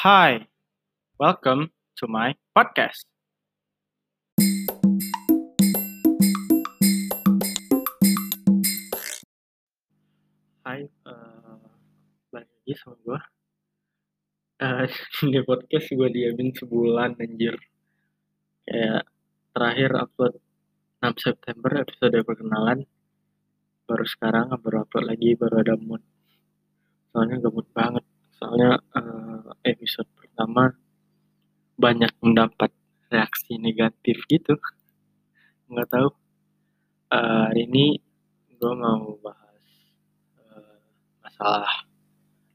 Hi, welcome to my podcast. Hai, uh, balik lagi sama gue. Uh, di podcast gue diamin sebulan anjir. Kayak terakhir upload 6 September episode perkenalan. Baru sekarang baru upload lagi, baru ada mood. Soalnya gabut banget. Soalnya uh, episode pertama banyak mendapat reaksi negatif gitu. Nggak tahu. Uh, hari ini gue mau bahas uh, masalah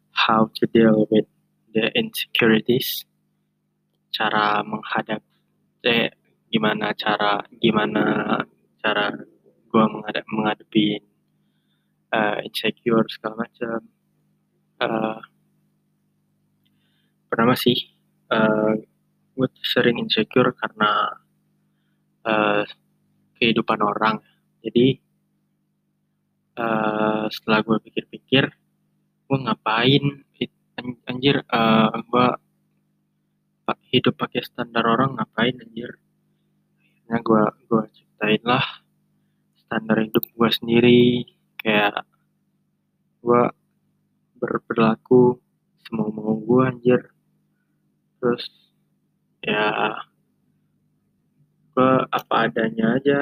how to deal with the insecurities, cara menghadap, eh, gimana cara gimana cara gue menghadap menghadapi uh, insecure segala macam. Uh, pertama sih, uh, gue sering insecure karena uh, kehidupan orang. Jadi uh, setelah gue pikir-pikir, gue ngapain anjir uh, gue hidup pakai standar orang ngapain anjir? Akhirnya gue gue ciptain lah standar hidup gue sendiri. Kayak gue berperilaku semau mau gue anjir terus ya gue apa adanya aja.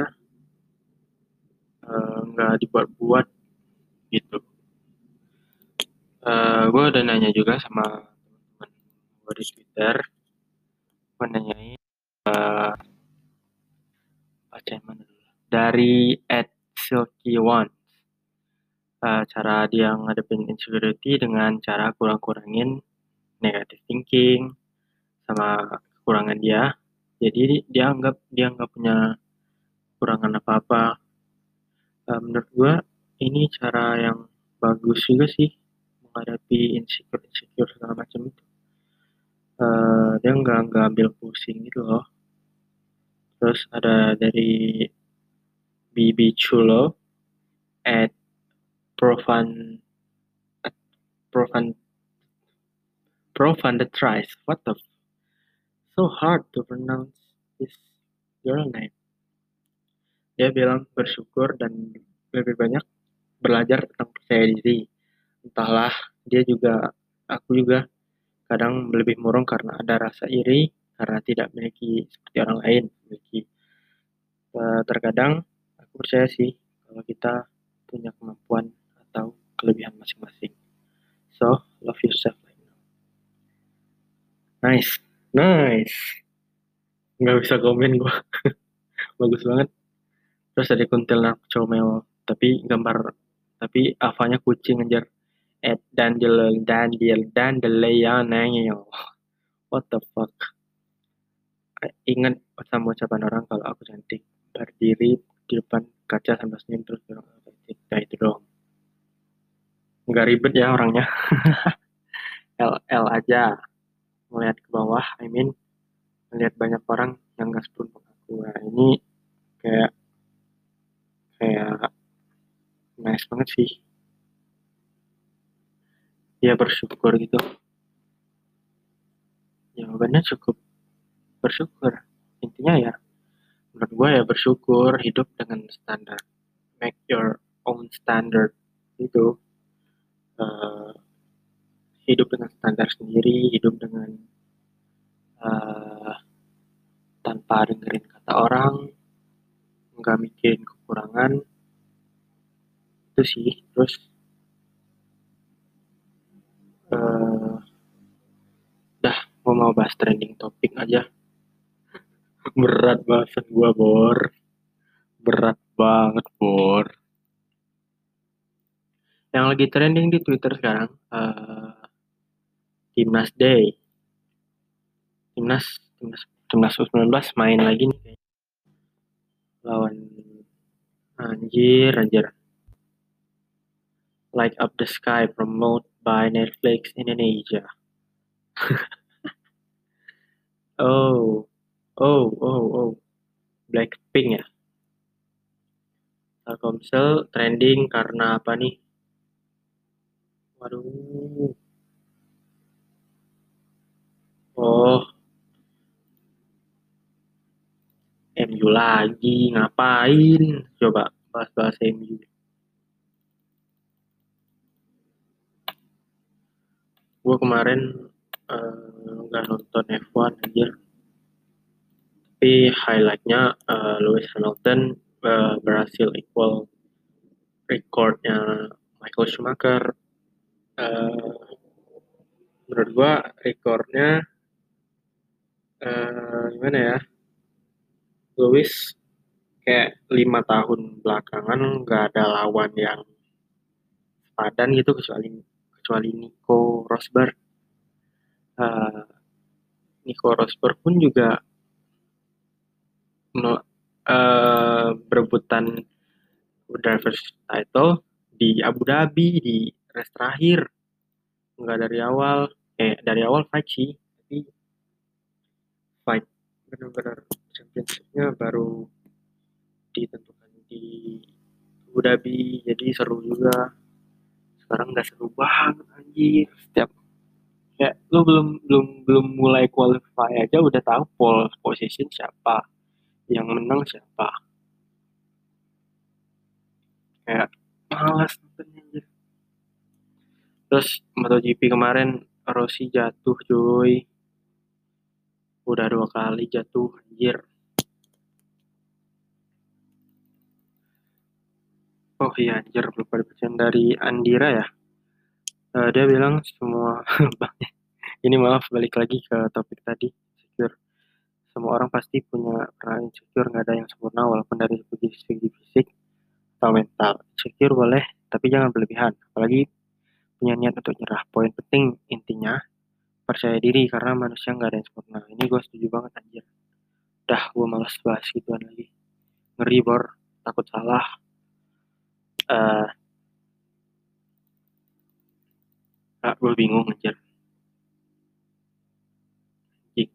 Nggak uh, dibuat-buat gitu. Uh, gue udah nanya juga sama teman-teman gue di Twitter. Gue nanyain uh, baca mana dulu? Dari at Silky One. Cara dia ngadepin insecurity dengan cara kurang-kurangin negative thinking sama kekurangan dia. Jadi dia anggap dia nggak punya kurangan apa-apa. Uh, menurut gue ini cara yang bagus juga sih menghadapi insecure insecure segala macam itu. Uh, dia nggak nggak ambil pusing gitu loh. Terus ada dari BB Chulo at Profan at Profan Profan the Tries what the so hard to pronounce this girl name. Dia bilang bersyukur dan lebih banyak belajar tentang percaya diri. Entahlah dia juga aku juga kadang lebih murung karena ada rasa iri karena tidak memiliki seperti orang lain memiliki. Uh, terkadang aku percaya sih kalau kita punya kemampuan atau kelebihan masing-masing. So love yourself nice nice. Nggak bisa komen gua. Bagus banget. Terus ada kuntilanak comel tapi gambar tapi avanya kucing anjir. At dandel dandel dandelianeo what the fuck? Ingat sama ucapan orang kalau aku cantik. Berdiri di depan kaca sambil senyum terus bilang cantik. Nah itu dong nggak ribet ya orangnya. L L aja melihat ke bawah I mean melihat banyak orang yang nggak sepun aku. Nah, ini kayak kayak nice banget sih. Dia bersyukur gitu. Jawabannya cukup bersyukur. Intinya ya menurut gue ya bersyukur hidup dengan standar make your own standard itu uh, hidup dengan standar sendiri hidup dengan uh, tanpa dengerin kata orang nggak mikirin kekurangan. Itu sih terus uh, dah gue mau bahas trending topik aja. Berat banget gue bor. Berat banget bor. Yang lagi trending di Twitter sekarang uh, timnas day timnas timnas timnas U19 main lagi nih lawan anjir anjir Light Up the Sky promote by Netflix Indonesia. oh, oh, oh, oh, Blackpink ya. Telkomsel trending karena apa nih? Waduh. MU lagi ngapain? Coba bahas-bahas MU gue kemarin eh, nggak uh, nonton F1 anjir. Tapi highlightnya uh, Lewis Hamilton uh, berhasil equal recordnya Michael Schumacher. Uh, menurut gue recordnya uh, gimana ya Lewis kayak lima tahun belakangan nggak ada lawan yang padan gitu kecuali kecuali Nico Rosberg. Uh, Nico Rosberg pun juga uh, berebutan drivers title di Abu Dhabi di race terakhir nggak dari awal eh dari awal fight sih tapi fight benar-benar championshipnya baru ditentukan di Abu Dhabi jadi seru juga. Sekarang nggak seru banget anjir. Setiap ya lu belum belum belum mulai qualify aja udah tahu pole position siapa yang menang siapa. Kayak malas nontonnya anjir. Terus MotoGP kemarin Rossi jatuh cuy. Udah dua kali jatuh anjir oh iya anjir lupa dibacain dari Andira ya? Uh, dia bilang semua ini maaf balik lagi ke topik tadi insecure. Semua orang pasti punya pernah insecure nggak ada yang sempurna walaupun dari segi, segi fisik atau mental. Insecure boleh tapi jangan berlebihan. Apalagi punya niat untuk nyerah. Poin penting intinya percaya diri karena manusia nggak ada yang sempurna. Ini gue setuju banget anjir. Dah gue males bahas gituan lagi. Ngeri bor. Takut salah uh, ah, gue bingung anjir. Anjing.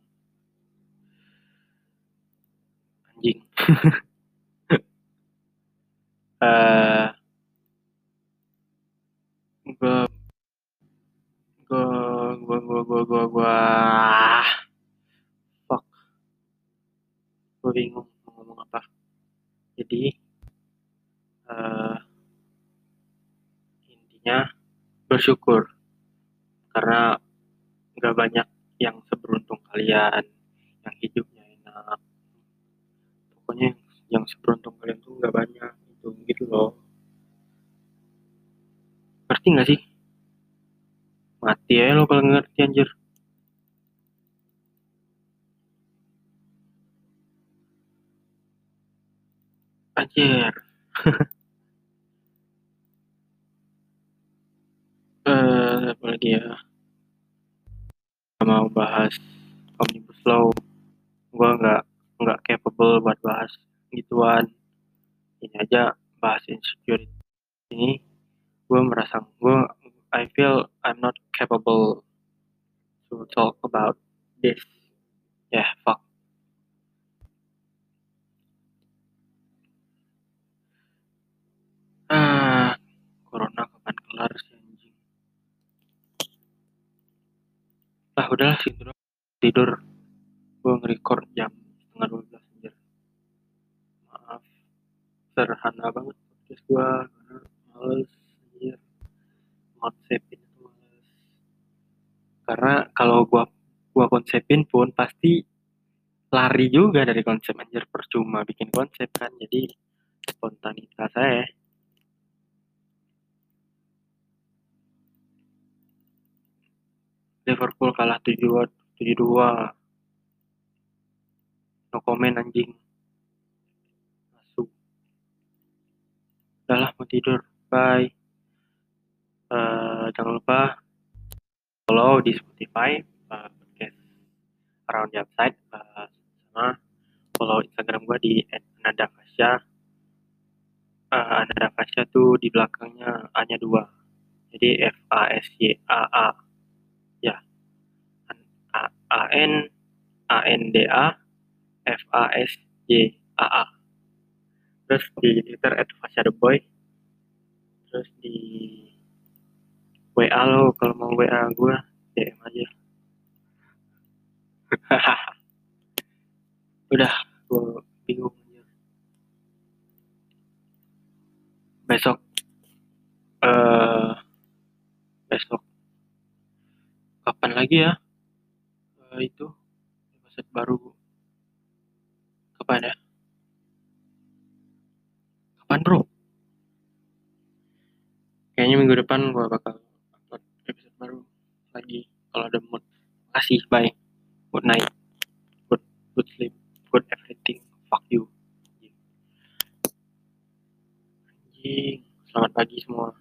Anjing. Uh, gue gua gua gua gua gua fuck gua bingung mau ngomong apa jadi uh, intinya bersyukur karena nggak banyak yang seberuntung kalian yang hidupnya enak pokoknya yang seberuntung kalian tuh nggak banyak itu gitu loh ngerti nggak sih Mati ya lo kalau ngerti anjir. Anjir. lagi ya? mau bahas omnibus law. Gua nggak nggak capable buat bahas gituan. Ini aja bahas insecurity ini gue merasa gue I feel I'm not capable to talk about this. Yeah, fuck. Ah, corona kapan kelar sih anjing? Ah, udahlah tidur. Tidur. Gue nge-record jam setengah 12 anjir. Maaf. Sederhana banget podcast gue karena males konsepin itu males karena kalau gua gua konsepin pun pasti lari juga dari konsep anjir percuma bikin konsep kan jadi spontanitas saya Liverpool kalah 7 7-2 no komen anjing. Masuk. Udahlah mau tidur. Bye. Uh, jangan lupa follow di Spotify uh, podcast Around the Upside uh, sama follow Instagram gue di @nadakasya uh, Nadakasya tuh di belakangnya A nya dua. Jadi F A S Y A A A N A N D A F A S J A A Terus di Twitter at Boy. Terus di WA lo kalau mau WA gue DM aja. Udah, gue bingung. Besok, uh, besok, kapan lagi ya? Itu episode baru kapan ya kapan bro? Kayaknya minggu depan gue bakal upload episode baru lagi. Kalau ada mood kasih bye. Good night. Good good sleep. Good everything. Fuck you. Anjing. Selamat pagi semua